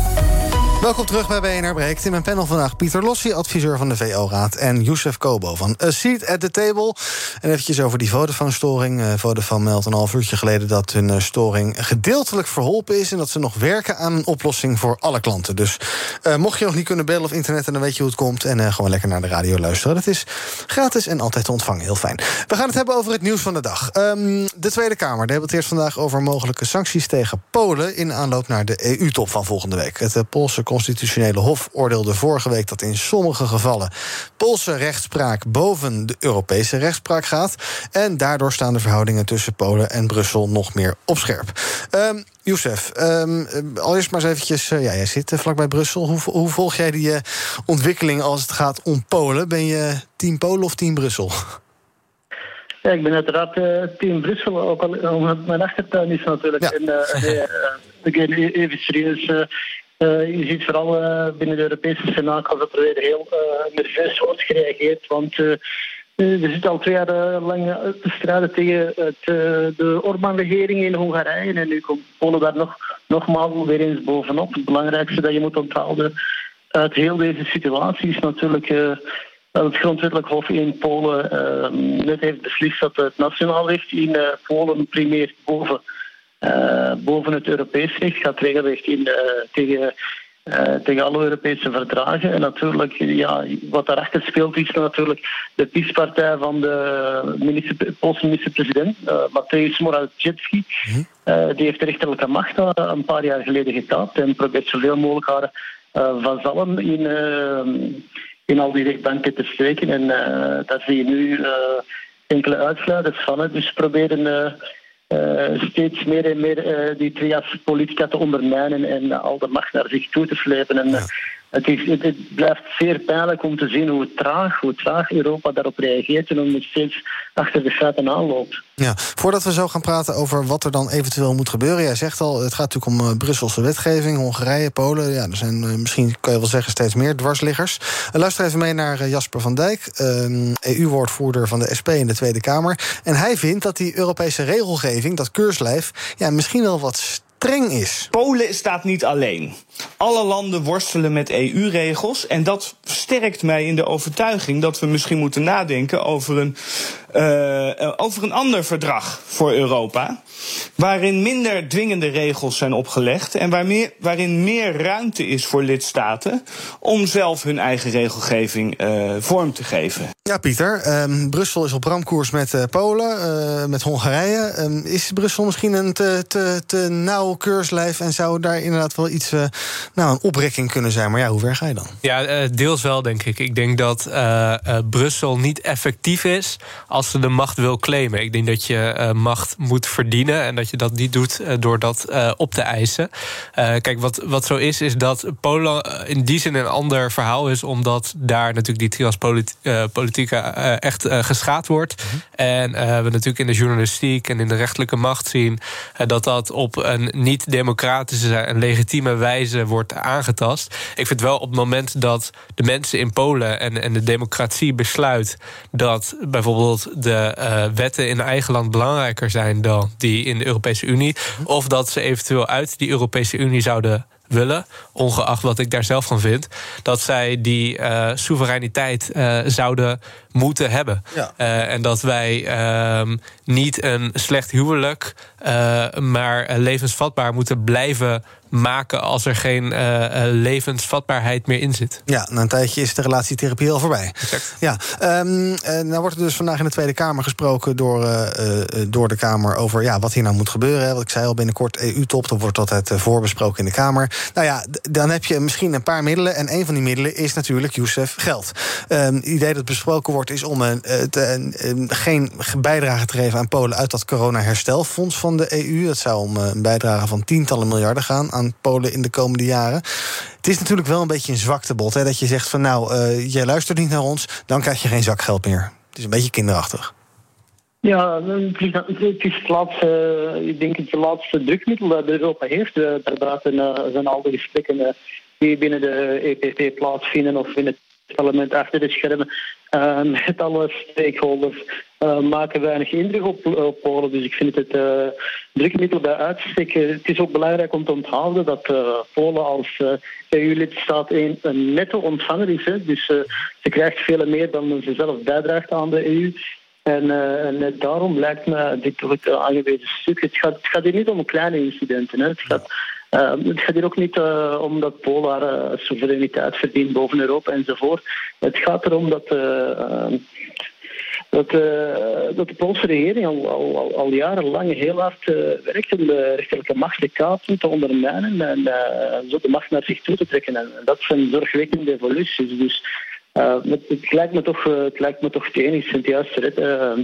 Welkom terug bij BNR Breekt. In mijn panel vandaag Pieter Lossi, adviseur van de VO-raad... en Youssef Kobo van A Seat at the Table. En eventjes over die Vodafone-storing. Uh, Vodafone meldt een half uurtje geleden dat hun uh, storing gedeeltelijk verholpen is... en dat ze nog werken aan een oplossing voor alle klanten. Dus uh, mocht je nog niet kunnen bellen of internetten... dan weet je hoe het komt en gewoon lekker naar de radio luisteren. Dat is gratis en altijd te ontvangen. Heel fijn. We gaan het hebben over het nieuws van de dag. Um, de Tweede Kamer debatteert vandaag over mogelijke sancties tegen Polen... in aanloop naar de EU-top van volgende week. Het Poolse Constitutionele Hof oordeelde vorige week dat in sommige gevallen Poolse rechtspraak boven de Europese rechtspraak gaat. En daardoor staan de verhoudingen tussen Polen en Brussel nog meer op scherp. Um, Youssef, um, allereerst maar eens eventjes, uh, ja, jij zit uh, vlakbij Brussel. Hoe, hoe, volg jij die uh, ontwikkeling als het gaat om Polen? Ben je team Polen of team Brussel? Ja, ik ben uiteraard team Brussel, ook al omdat mijn achtertuin is natuurlijk. Ja. En ik ben even serieus. Uh, je ziet vooral uh, binnen de Europese Senaat dat er weer heel uh, nerveus wordt gereageerd. Want we zitten al twee jaar lang te strijden tegen het, de Orbán-regering in Hongarije. En nu komt Polen daar nog, nogmaals weer eens bovenop. Het belangrijkste dat je moet onthouden uit heel deze situatie is natuurlijk dat het grondwettelijk hof in Polen net heeft beslist dat het nationaal recht in Polen primeert boven eh, boven het Europees recht, gaat regelrecht in tegen. tegen alle Europese verdragen. En natuurlijk, ja, wat daarachter speelt, is natuurlijk de PiS-partij van de minister, Poolse minister-president, uh, Mateusz Morawiecki. Mhm. die heeft de rechterlijke macht een paar jaar geleden getaapt en probeert zoveel mogelijk haar vazallen in, in al die rechtbanken te steken. En daar zie je nu enkele uitsluiters van. Dus proberen uh, steeds meer en meer uh, die trias politica te ondermijnen en al de macht naar zich toe te slepen. En, het, is, het, blijft zeer pijnlijk om te zien hoe traag, hoe traag Europa daarop reageert en het steeds achter de feiten aanloopt. Ja, voordat we zo gaan praten over wat er dan eventueel moet gebeuren. Jij zegt al, het gaat natuurlijk om uh, Brusselse wetgeving, Hongarije, Polen. Ja, er zijn uh, misschien, kan je wel zeggen, steeds meer dwarsliggers. Uh, luister even mee naar Jasper van Dijk, EU-woordvoerder van de SP in de Tweede Kamer. En hij vindt dat die Europese regelgeving, dat keurslijf, ja, misschien wel wat streng is. Polen staat niet alleen. Alle landen worstelen met EU-regels. En dat sterkt mij in de overtuiging dat we misschien moeten nadenken over een, uh, over een ander verdrag voor Europa. Waarin minder dwingende regels zijn opgelegd. En waarin meer ruimte is voor lidstaten om zelf hun eigen regelgeving uh, vorm te geven. Ja, Pieter. Um, Brussel is op ramkoers met Polen, met Hongarije. Um, is Brussel misschien een te, te, te nauw keurslijf en zou daar inderdaad wel iets nou, een oprekking kunnen zijn. Maar ja, hoe ver ga je dan? Ja, eh, deels wel, denk ik. Ik denk dat uh, uh, Brussel niet effectief is als ze de macht wil claimen. Ik denk dat je macht moet verdienen en dat je dat niet doet door dat op te eisen. kijk, wat, wat zo is, is dat Polen in die zin een ander verhaal is, omdat daar natuurlijk die triaspolitiek echt geschaad wordt. Mhm. En we natuurlijk in de journalistiek en in de rechterlijke macht zien dat dat op een niet-democratische en legitieme wordt aangetast. Ik vind wel op het moment dat de mensen in Polen en, en de democratie besluit dat bijvoorbeeld de uh, wetten in eigen land belangrijker zijn dan die in de Europese Unie, of dat ze eventueel uit die Europese Unie zouden willen, ongeacht wat ik daar zelf van vind, dat zij die uh, soevereiniteit uh, zouden moeten hebben. Ja. Uh, en dat wij ehm, niet een slecht huwelijk, maar levensvatbaar moeten blijven maken als er geen uh, levensvatbaarheid meer in zit. Ja, na een tijdje is de relatietherapie al voorbij. Exact. Ja, um, nou wordt er dus vandaag in de Tweede Kamer gesproken door, uh, door de Kamer over ja, wat hier nou moet gebeuren. Wat ik zei al, binnenkort EU-top, dan wordt altijd voorbesproken in de Kamer. Nou ja, dan heb je misschien een paar middelen. En een van die middelen is natuurlijk Youssef geld. Um, het idee dat besproken wordt is om een, geen bijdrage te geven aan Polen uit dat corona-herstelfonds van de EU. Dat zou om een bijdrage van tientallen miljarden gaan aan Polen in de komende jaren. Het is natuurlijk wel een beetje een zwaktebod. Hè, dat je zegt van nou, uh, jij luistert niet naar ons, dan krijg je geen zakgeld meer. Het is een beetje kinderachtig. Ja, het is, het laatste, ik denk het laatste drukmiddel dat Europa heeft. Uh, daar zijn al de gesprekken die binnen de EPP plaatsvinden of in het parlement achter de schermen uh, met alle stakeholders maken weinig indruk op, Polen. Dus ik vind het uh, drukmiddel bij uitstek. Het is ook belangrijk om te onthouden dat Polen als EU-lidstaat een, een netto ontvanger is. Dus ze krijgt veel meer dan ze zelf bijdraagt aan de EU. En, en net daarom lijkt me dit toch het aangewezen stuk. Het gaat, het gaat hier niet om kleine incidenten. Hè. Het gaat uh, het gaat hier ook niet om dat uh, soevereiniteit verdient boven Europa enzovoort. Het gaat erom dat, dat, dat de Poolse regering al, al, al jarenlang heel hard werkt om de rechterlijke macht te kapen, te ondermijnen en zo de macht naar zich toe te trekken. En dat zijn zorgwekkende evoluties. Dus het, het, lijkt me toch, het lijkt me toch het het juiste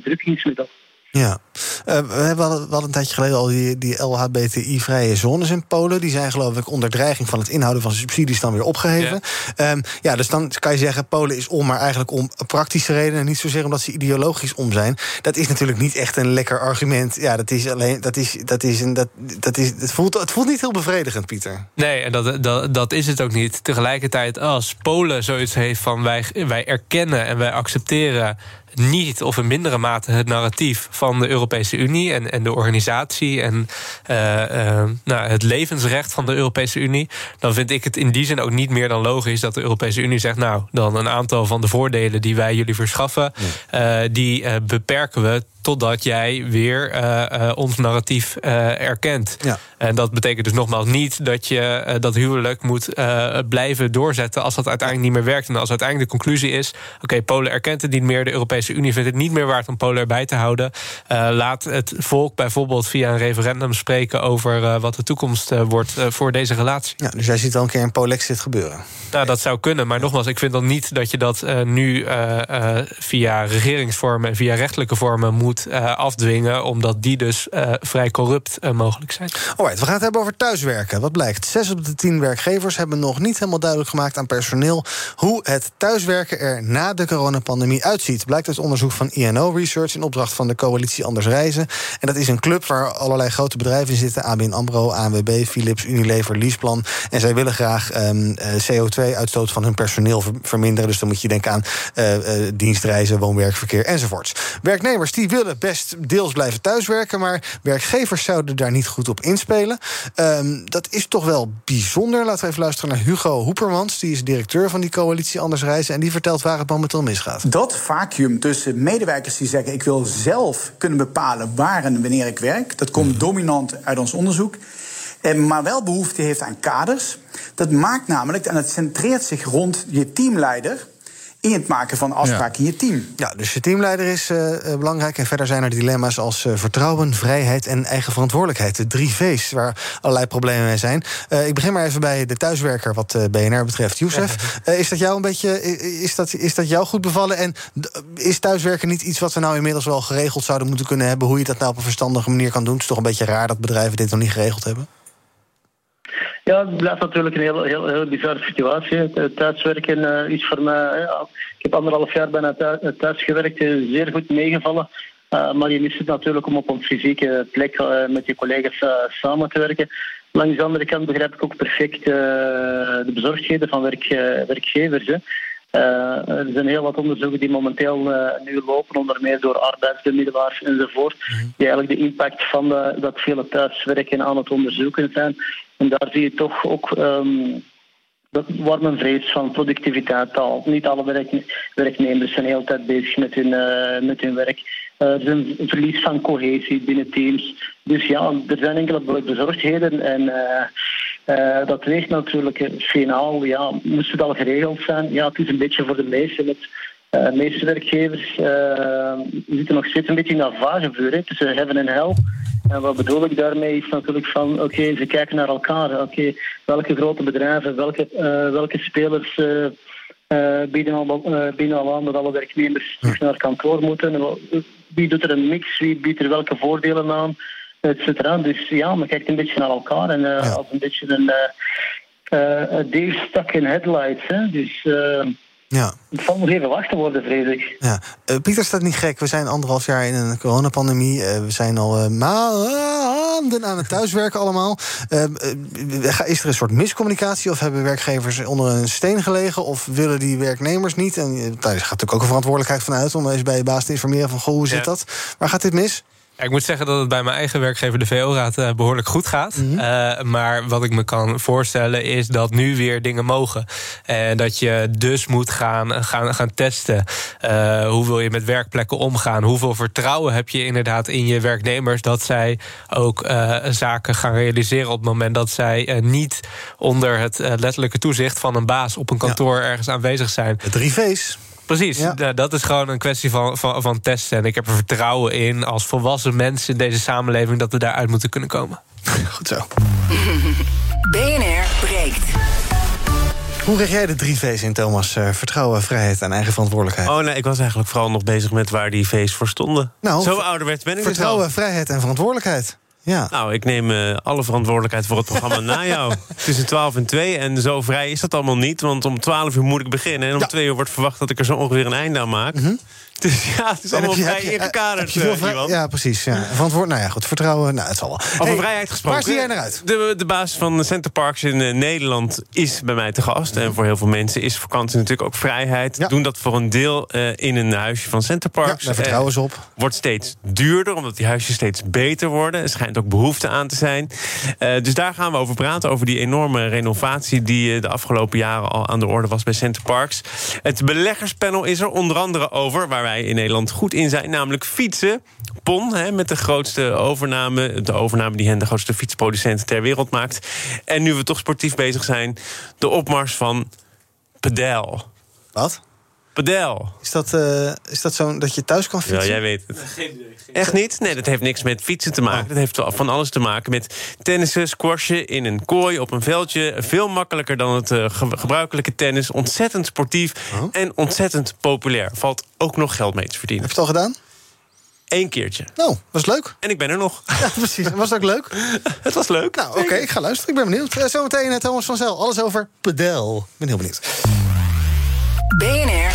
drukkingsmiddel. Ja, uh, we hebben al, een tijdje geleden al die, die LHBTI-vrije zones in Polen. Die zijn geloof ik onder dreiging van het inhouden van subsidies dan weer opgeheven. Ja. Um, ja, dus dan kan je zeggen, Polen is om, maar eigenlijk om praktische redenen. Niet zozeer omdat ze ideologisch om zijn. Dat is natuurlijk niet echt een lekker argument. Ja, dat is alleen, dat is, dat is een, dat, dat is, het voelt, het voelt niet heel bevredigend, Pieter. Nee, en dat, dat, dat is het ook niet. Tegelijkertijd, als Polen zoiets heeft van wij, wij erkennen en wij accepteren niet of in mindere mate het narratief van de Europese Unie en, en de organisatie en uh, uh, nou, het levensrecht van de Europese Unie, dan vind ik het in die zin ook niet meer dan logisch dat de Europese Unie zegt: Nou, dan een aantal van de voordelen die wij jullie verschaffen, uh, die beperken we totdat jij weer uh, ons narratief erkent. Ja. En dat betekent dus nogmaals niet dat je dat huwelijk moet blijven doorzetten als dat uiteindelijk niet meer werkt. En als uiteindelijk de conclusie is: oké, Polen erkent het niet meer, de Europese Unie vindt het niet meer waard om Polen erbij te houden. laat het volk bijvoorbeeld via een referendum spreken over wat de toekomst wordt voor deze relatie. Ja, dus jij ziet al een keer een Polexit gebeuren. Nou, dat zou kunnen, maar nogmaals, ik vind dan niet dat je dat nu via regeringsvormen en via rechtelijke vormen moet afdwingen, omdat die dus vrij corrupt mogelijk zijn. Alright, we gaan het hebben over thuiswerken. Wat blijkt? Zes op de tien werkgevers hebben nog niet helemaal duidelijk gemaakt aan personeel hoe het thuiswerken er na de coronapandemie uitziet. Blijkt uit onderzoek van INO Research in opdracht van de coalitie Anders Reizen. En dat is een club waar allerlei grote bedrijven in zitten: ABN Amro, ANWB, Philips, Unilever, Leaseplan. En zij willen graag um, CO2-uitstoot van hun personeel verminderen. Dus dan moet je denken aan dienstreizen, woonwerkverkeer enzovoorts. Werknemers die willen best deels blijven thuiswerken, maar werkgevers zouden daar niet goed op inspelen. Um, dat is toch wel bijzonder. Laten we even luisteren naar Hugo Hoepermans. Die is directeur van die coalitie Anders Reizen. En die vertelt waar het momenteel misgaat. Dat vacuüm tussen medewerkers die zeggen: ik wil zelf kunnen bepalen waar en wanneer ik werk. Dat komt mhm. dominant uit ons onderzoek. Maar wel behoefte heeft aan kaders. Dat maakt namelijk, en het centreert zich rond je teamleider in het maken van afspraken in je team. Ja, dus je teamleider is uh, belangrijk. En verder zijn er dilemma's als uh, vertrouwen, vrijheid en eigen verantwoordelijkheid. De drie V's waar allerlei problemen mee zijn. Uh, ik begin maar even bij de thuiswerker wat BNR betreft. Youssef, is dat jou een beetje is dat, is dat jou goed bevallen? En is thuiswerken niet iets wat we nou inmiddels wel geregeld zouden moeten kunnen hebben? Hoe je dat nou op een verstandige manier kan doen? Het is toch een beetje raar dat bedrijven dit nog niet geregeld hebben? Ja, het blijft natuurlijk een heel, heel, heel bizarre situatie. Thuiswerken uh, is voor mij. ik heb anderhalf jaar bijna thuis, gewerkt, zeer goed meegevallen. Uh, maar je mist het natuurlijk om op een fysieke plek uh, met je collega's samen te werken. Langs de andere kant begrijp ik ook perfect de bezorgdheden van werk, werkgevers. Hè. er zijn heel wat onderzoeken die momenteel nu lopen, onder meer door arbeidsbemiddelaars enzovoort, mhm. die eigenlijk de impact van dat vele thuiswerken aan het onderzoeken zijn. En daar zie je toch ook um, dat waar vrees van productiviteit al. Niet alle werknemers zijn de hele tijd bezig met hun, uh, met hun werk. Uh, er is een verlies van cohesie binnen teams. Dus ja, er zijn enkele bezorgdheden en uh, dat weegt natuurlijk finaal. Ja, moest het al geregeld zijn? Ja, het is een beetje voor de meeste. Met, de meeste werkgevers zitten nog steeds een beetje in dat vagevuur tussen heaven en hell. En wat bedoel ik daarmee is natuurlijk van, oké, ze kijken naar elkaar. Oké, welke grote bedrijven, welke, uh, welke spelers uh, uh, bieden, al, bieden al aan dat alle werknemers terug naar kantoor moeten. Wie doet er een mix, wie biedt er welke voordelen aan, et cetera. Dus ja, men kijkt een beetje naar elkaar en ja. als een beetje een stuck in headlights. Hè. Dus... Ja. Het zal nog even wachten worden, vrees ik. Ja. Uh, Pieter staat niet gek. We zijn anderhalf jaar in een coronapandemie. Uh, we zijn al uh, maanden aan het thuiswerken allemaal. is er een soort miscommunicatie? Of hebben werkgevers onder een steen gelegen? Of willen die werknemers niet? En daar gaat natuurlijk ook een verantwoordelijkheid van uit... om eens bij je baas te informeren van... Goh, hoe zit dat? Waar gaat dit mis? Ik moet zeggen dat het bij mijn eigen werkgever, de VO-raad, eh, behoorlijk goed gaat. Mhm. Eh, maar wat ik me kan voorstellen is dat nu weer dingen mogen. En dat je dus moet gaan, gaan, gaan testen. Uh, hoe wil je met werkplekken omgaan? Hoeveel vertrouwen heb je inderdaad in je werknemers dat zij ook zaken gaan realiseren op het moment dat zij niet onder het letterlijke toezicht van een baas op een kantoor ergens aanwezig zijn? De drie V's. Precies, dat is gewoon een kwestie van, van, van testen. En ik heb er vertrouwen in als volwassen mensen in deze samenleving dat we daaruit moeten kunnen komen. Goed zo. BNR breekt. Hoe krijg jij de drie V's in, Thomas? Uh, vertrouwen, vrijheid en eigen verantwoordelijkheid. Oh nee, ik was eigenlijk vooral nog bezig met waar die V's voor stonden. Nou, Zo ouderwets ben ik dus Vertrouwen, vrijheid en verantwoordelijkheid. Ja. Nou, ik neem uh, alle verantwoordelijkheid voor het programma na jou. Tussen 12 en 2. En zo vrij is dat allemaal niet. Want om 12 uur moet ik beginnen. En om ja. 2 uur wordt verwacht dat ik er zo ongeveer een einde aan maak. Mm -hmm. Dus ja, het is allemaal je, vrij ingekaderd. Uh, ja, precies. Ja. Verantwoord, nou ja, goed. Vertrouwen, nou, het zal wel. Over vrijheid gesproken. Waar zie jij naar uit? De, de baas van Center Parks in uh, Nederland is bij mij te gast. En voor heel veel mensen is vakantie natuurlijk ook vrijheid. Ja. Doen dat voor een deel uh, in een huisje van Center Parks. Ja, daar vertrouwen ze op. Wordt steeds duurder, omdat die huisjes steeds beter worden. Er schijnt ook behoefte aan te zijn. dus daar gaan we over praten. Over die enorme renovatie die de afgelopen jaren al aan de orde was bij Center Parks. Het beleggerspanel is er onder andere over, waar wij in Nederland goed in zijn, namelijk fietsen. PON, hè, met de grootste overname, de overname die hen de grootste fietsproducent ter wereld maakt. En nu we toch sportief bezig zijn, de opmars van pedel. Wat? Pedel. Is dat, eh, is dat zo dat je thuis kan Ja, fietsen? jij weet het. Echt niet? Nee, dat heeft niks met fietsen te maken. Dat heeft van alles te maken met tennissen, squashen in een kooi op een veldje. Veel makkelijker dan het eh, ge- gebruikelijke tennis. Ontzettend sportief en ontzettend populair. Valt ook nog geld mee te verdienen. Heb je het al gedaan? Eén keertje. Nou, was leuk. En ik ben er nog. Ja, precies. Was dat ook leuk? Het was leuk. Nou, oké, ik ga luisteren. Ik ben benieuwd. Eh, Zometeen Thomas van Zel. Alles over pedel. Ik ben heel benieuwd. BNR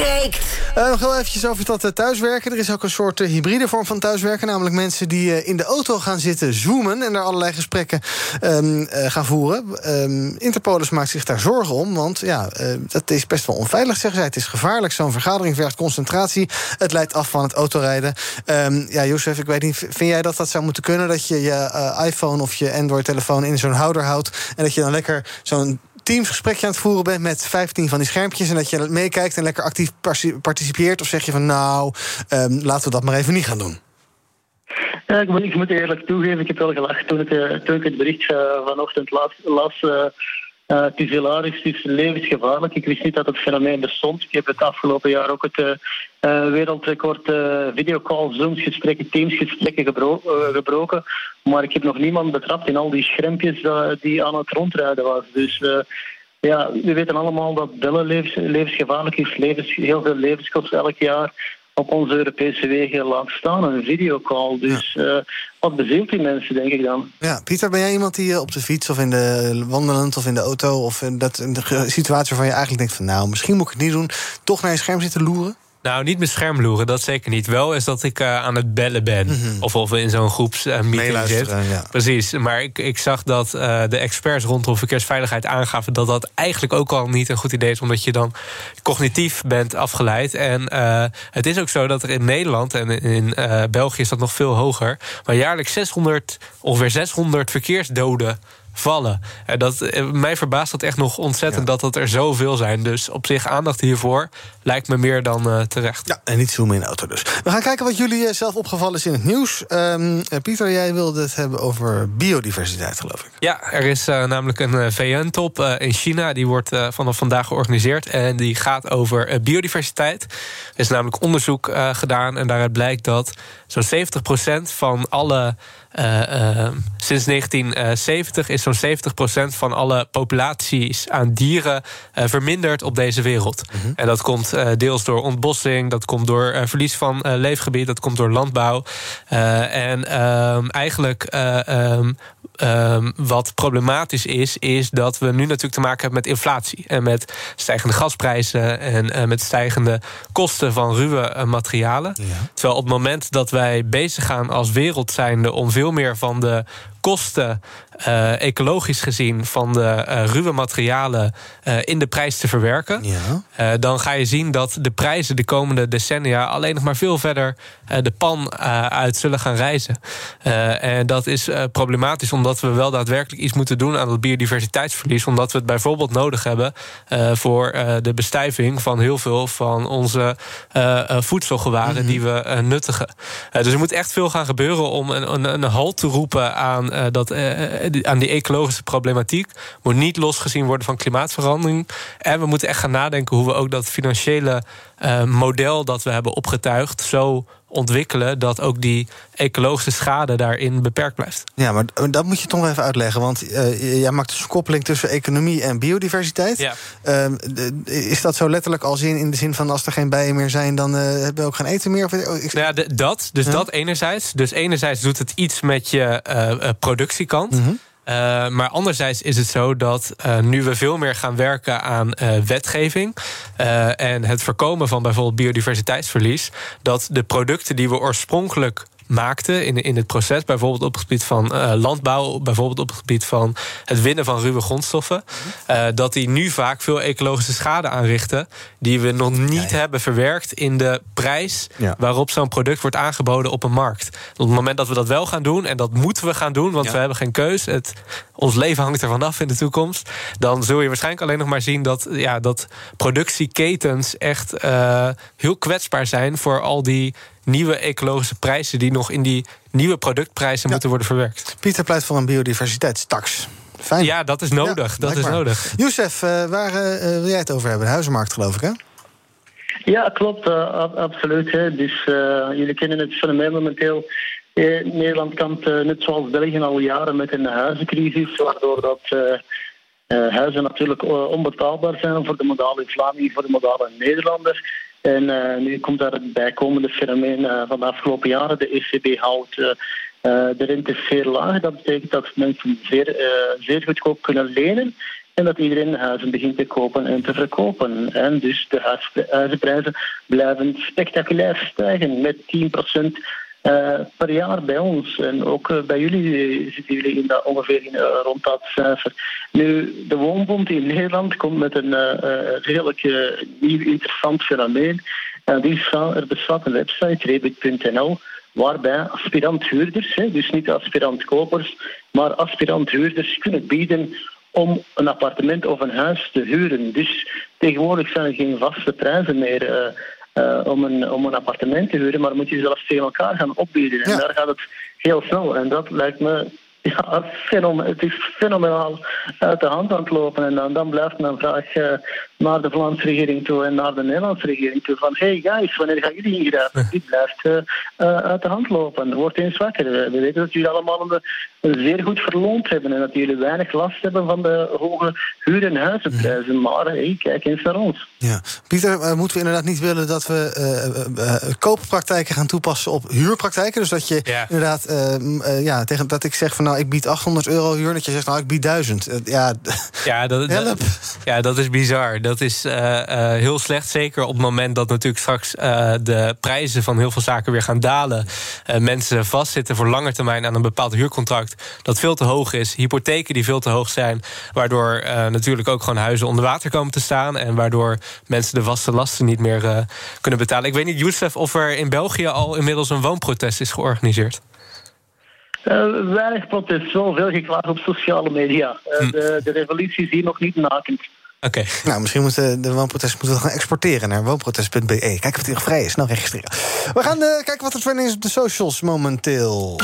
breekt. Eh, nog over dat eh, thuiswerken. Er is ook een soort eh, hybride vorm van thuiswerken. Namelijk mensen die in de auto gaan zitten zoomen... en daar allerlei gesprekken ehm, eh, gaan voeren. Ehm Interpolis maakt zich daar zorgen om. Want ja, dat is best wel onveilig, zeggen zij. Het is gevaarlijk. Zo'n vergadering vergt concentratie. Het leidt af van het autorijden. Ehm ja, Jozef, ik weet niet... vind jij dat dat zou moeten kunnen? Dat je je iPhone of je Android-telefoon in zo'n houder houdt... en dat je dan lekker zo'n teamsgesprekje aan het voeren bent met 15 van die schermpjes en dat je meekijkt en lekker actief participeert? Of zeg je van nou, ehm, laten we dat maar even niet gaan doen? Ja, ik moet, eerlijk toegeven, ik heb wel gelachen toen ik, eh, toen ik het bericht eh, vanochtend las. las eh, eh, het is hilarisch, het is levensgevaarlijk. Ik wist niet dat het fenomeen bestond. Ik heb het afgelopen jaar ook het eh, wereldrecord eh videocall, Zooms gesprekken, Teamsgesprekken gebro- gebroken. Maar ik heb nog niemand betrapt in al die schermpjes dat- die aan het rondrijden was. Dus ja, we weten allemaal dat bellen levens, levensgevaarlijk is. Levens, heel veel levens kost elk jaar op onze Europese wegen laat staan. Een videocall. Dus eh, wat bezielt die mensen, denk ik dan? Ja, Pieter, ben jij iemand die eh, op de fiets of in de wandelend of in de auto of in, dat, in de situatie waarvan je eigenlijk denkt van nou, misschien moet ik het niet doen, toch naar je scherm zitten loeren? Nou, niet met schermloeren, dat zeker niet. Wel is dat ik eh, aan het bellen ben. Of of we in zo'n groepsmeeting zit. Meeluisteren, ja. Precies, maar ik, ik zag dat eh, de experts rondom verkeersveiligheid aangaven... dat dat eigenlijk ook al niet een goed idee is... omdat je dan cognitief bent afgeleid. En eh, het is ook zo dat er in Nederland en in eh, België is dat nog veel hoger... maar jaarlijks 600, ongeveer 600 verkeersdoden vallen. En dat, eh, mij verbaast dat echt nog ontzettend dat dat er zoveel zijn. Dus op zich aandacht hiervoor lijkt me meer dan eh, terecht. Ja, en niet zoomen in de auto dus. We gaan kijken wat jullie eh, zelf opgevallen is in het nieuws. Ehm, eh, Pieter, jij wilde het hebben over biodiversiteit, geloof ik. Ja, er is eh, namelijk een eh, VN-top eh, in China. Die wordt eh, vanaf vandaag georganiseerd. En die gaat over eh, biodiversiteit. Er is namelijk onderzoek eh, gedaan. En daaruit blijkt dat zo'n 70% van alle. Eh, eh, sinds 1970 is zo'n 70% van alle populaties aan dieren eh, verminderd op deze wereld. En dat komt eh, deels door ontbossing, dat komt door verlies van leefgebied, dat komt door landbouw. En ehm, eigenlijk eh, ehm, ehm, wat problematisch is, is dat we nu natuurlijk te maken hebben met inflatie. En met stijgende gasprijzen en met stijgende kosten van ruwe materialen. Terwijl op het moment dat wij bezig gaan als wereld zijnde om veel meer van de kosten, eh, ecologisch gezien, van de eh, ruwe materialen eh, in de prijs te verwerken. Eh, dan ga je zien dat de prijzen de komende decennia alleen nog maar veel verder de pan uit zullen gaan reizen. En dat is problematisch omdat we wel daadwerkelijk iets moeten doen aan dat biodiversiteitsverlies. Omdat we het bijvoorbeeld nodig hebben voor de bestijving van heel veel van onze voedselgewaren die we nuttigen. Dus er moet echt veel gaan gebeuren om een, een, een halt te roepen aan, eh, dat, eh, eh, die- aan die ecologische problematiek. Moet niet losgezien worden van klimaatverandering. En we moeten echt gaan nadenken hoe we ook dat financiële model dat we hebben opgetuigd zo ontwikkelen dat ook die ecologische schade daarin beperkt blijft. Ja, maar dat moet je toch even uitleggen. Want eh, jij maakt dus een koppeling tussen economie en biodiversiteit. Ja. Ehm, is dat zo letterlijk als in, in de zin van als er geen bijen meer zijn, dan eh, hebben we ook geen eten meer? Of, oh, ik- Nou ja, de- dat, dus dat enerzijds. Dus enerzijds doet het iets met je eh, eh, productiekant. Eh, maar anderzijds is het zo dat eh, nu we veel meer gaan werken aan eh, wetgeving en het voorkomen van bijvoorbeeld biodiversiteitsverlies, dat de producten die we oorspronkelijk maakte in, in het proces, bijvoorbeeld op het gebied van eh, landbouw, bijvoorbeeld op het gebied van het winnen van ruwe grondstoffen, eh, dat die nu vaak veel ecologische schade aanrichten die we nog niet hebben verwerkt in de prijs Ja. waarop zo'n product wordt aangeboden op een markt. Op het moment dat we dat wel gaan doen, en dat moeten we gaan doen, want we hebben geen keus, het, ons leven hangt ervan af in de toekomst, dan zul je waarschijnlijk alleen nog maar zien dat, ja, dat productieketens echt eh, heel kwetsbaar zijn voor al die nieuwe ecologische prijzen die nog in die nieuwe productprijzen moeten worden verwerkt. Pieter pleit voor een biodiversiteitstax. Fijn. Ja, dat is nodig. dat is nodig. Youssef, eh, waar eh, eh, wil jij het over hebben? De huizenmarkt, geloof ik, hè? Ja, klopt, eh, ab- absoluut. Hè. Dus eh, jullie kennen het fenomeen momenteel. Eh, Nederland kampt net zoals België al jaren met een huizencrisis, waardoor dat eh, eh, huizen natuurlijk onbetaalbaar zijn voor de modale Vlaming, voor de modale Nederlander. En eh, nu komt daar het bijkomende fenomeen eh, van de afgelopen jaren. De ECB houdt eh, de rente zeer laag. Dat betekent dat mensen zeer, zeer goedkoop kunnen lenen. En dat iedereen huizen begint te kopen en te verkopen. En dus de huizenprijzen blijven spectaculair stijgen met 10% eh, per jaar bij ons. En ook eh, bij jullie eh, zitten jullie in dat, ongeveer in, eh, rond dat cijfer. Nu, de Woonbond in Nederland komt met een eh, eh, redelijk eh, nieuw interessant fenomeen. En die staat, er bestaat een website, rebit.nl, waarbij aspirant-huurders, dus niet aspirant-kopers, maar aspirant-huurders kunnen bieden om een appartement of een huis te huren. Dus tegenwoordig zijn er geen vaste prijzen meer eh, om, een, om een appartement te huren, maar moet je zelfs tegen elkaar gaan opbieden. En daar gaat het heel snel. En dat lijkt me ja, het is fenomenaal uit de hand aan het lopen. En dan, dan blijft mijn vraag eh, naar de Vlaamse regering toe en naar de Nederlandse regering toe. Van, hey guys, wanneer gaan jullie ingrijpen? Dit blijft eh, uit de hand lopen. Word eens wakker. We weten dat jullie allemaal zeer goed verloond hebben. En dat jullie weinig last hebben van de hoge huur- en huizenprijzen. Maar hey, kijk eens naar ons. Ja. Pieter, eh, moeten we inderdaad niet willen dat we eh, eh, kooppraktijken gaan toepassen op huurpraktijken? Dus dat je inderdaad, ja, tegen dat ik zeg van nou, ik bied 800 euro huur, dat je zegt nou, ik bied 1000. Eh, ja, Ja, dat, Help. dat- ja, dat is bizar. Dat is eh, eh, heel slecht. Zeker op het moment dat natuurlijk straks eh, de prijzen van heel veel zaken weer gaan dalen. Eh, mensen vastzitten voor lange termijn aan een bepaald huurcontract dat veel te hoog is. Hypotheken die veel te hoog zijn. Waardoor eh, natuurlijk ook gewoon huizen onder water komen te staan. En waardoor mensen de vaste lasten niet meer eh, kunnen betalen. Ik weet niet, Youssef, of er in België al inmiddels een woonprotest is georganiseerd. Eh, weinig protest, wel veel geklaagd op sociale media. Eh, de, de revolutie is hier nog niet nakend. Oké. Nou, misschien moeten de woonprotest moeten we gaan exporteren naar woonprotest.be. Kijken of die nog vrij is. Snel registreren. We gaan eh, kijken wat er trending is op de socials momenteel.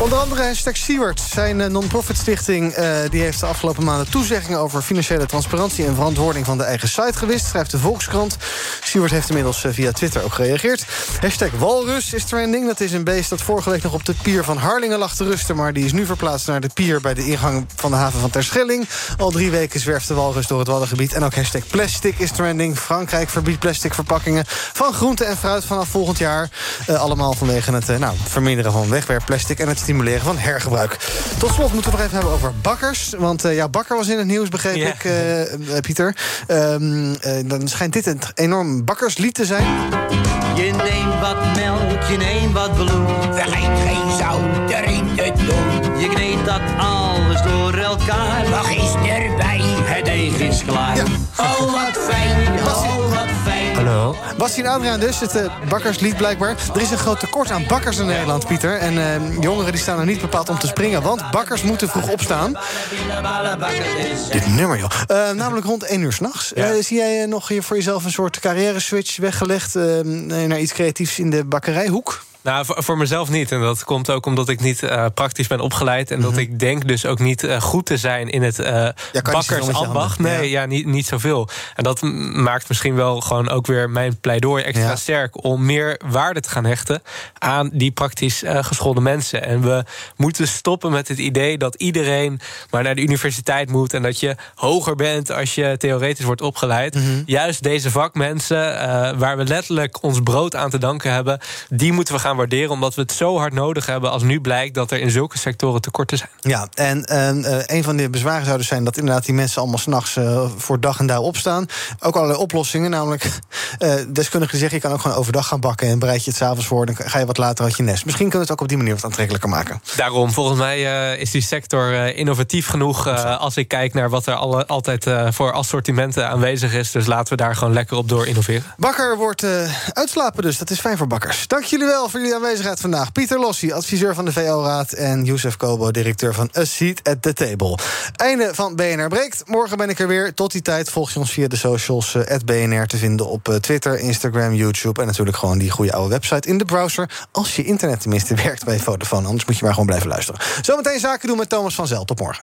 Onder andere hashtag Siewert, zijn eh, non-profit stichting... eh, die heeft de afgelopen maanden toezeggingen over financiële transparantie... en verantwoording van de eigen site gewist, schrijft de Volkskrant. Siewert heeft inmiddels eh, via Twitter ook gereageerd. Hashtag Walrus is trending. Dat is een beest dat vorige week nog op de pier van Harlingen lag te rusten... maar die is nu verplaatst naar de pier bij de ingang van de haven van Terschelling. Al drie weken zwerft de walrus door het Waddengebied. En ook hashtag plastic is trending. Frankrijk verbiedt plastic verpakkingen van groente en fruit vanaf volgend jaar. Allemaal vanwege het nou, verminderen van wegwerpplastic... en het stimuleren van hergebruik. Tot slot moeten we nog even hebben over bakkers. Want eh, ja, bakker was in het nieuws, begreep Ja. ik, eh, eh, Pieter. Ehm, eh, dan schijnt dit een enorm bakkerslied te zijn. Je neemt wat melk, je neemt wat bloed. Vergeet geen zout erin te doen. Je kneedt dat alles Bastien Adriaan dus, het eh, bakkerslied blijkbaar. Er is een groot tekort aan bakkers in Nederland, Pieter. En eh, jongeren die staan er niet bepaald om te springen... want bakkers moeten vroeg opstaan. Dit nummer, joh. Eh, namelijk rond 1 uur s'nachts. Ja. zie jij nog hier voor jezelf een soort carrière-switch weggelegd... naar iets creatiefs in de bakkerijhoek? Nou, voor, voor mezelf niet. En dat komt ook omdat ik niet eh, praktisch ben opgeleid. En dat ik denk dus ook niet eh, goed te zijn in het eh met je bakkersambacht. Nee, ja, niet, niet zoveel. En dat maakt misschien wel gewoon ook weer mijn pleidooi extra Ja. sterk... om meer waarde te gaan hechten aan die praktisch geschoolde mensen. En we moeten stoppen met het idee dat iedereen maar naar de universiteit moet... en dat je hoger bent als je theoretisch wordt opgeleid. Mhm. Juist deze vakmensen, waar we letterlijk ons brood aan te danken hebben... die moeten we gaan gaan waarderen, omdat we het zo hard nodig hebben als nu blijkt dat er in zulke sectoren tekorten zijn. Ja, en uh, een van de bezwaren zou dus zijn dat inderdaad die mensen allemaal s'nachts uh, voor dag en dauw opstaan. Ook allerlei oplossingen, namelijk uh, deskundigen zeggen je kan ook gewoon overdag gaan bakken en bereid je het s'avonds voor, dan ga je wat later uit je nest. Misschien kunnen we het ook op die manier wat aantrekkelijker maken. Daarom, volgens mij is die sector innovatief genoeg als ik kijk naar wat er alle, altijd voor assortimenten aanwezig is. Dus laten we daar gewoon lekker op door innoveren. Bakker wordt uitslapen dus, dat is fijn voor bakkers. Dank jullie wel jullie aanwezigheid vandaag. Pieter Lossi, adviseur van de VO-raad en Youssef Kobo, directeur van A Seat at the Table. Einde van BNR Breekt. Morgen ben ik er weer. Tot die tijd volg je ons via de socials at BNR te vinden op Twitter, Instagram, YouTube en natuurlijk gewoon die goede oude website in de browser. Als je internet tenminste werkt bij Vodafone, anders moet je maar gewoon blijven luisteren. Zometeen zaken doen met Thomas van Zel. Tot morgen.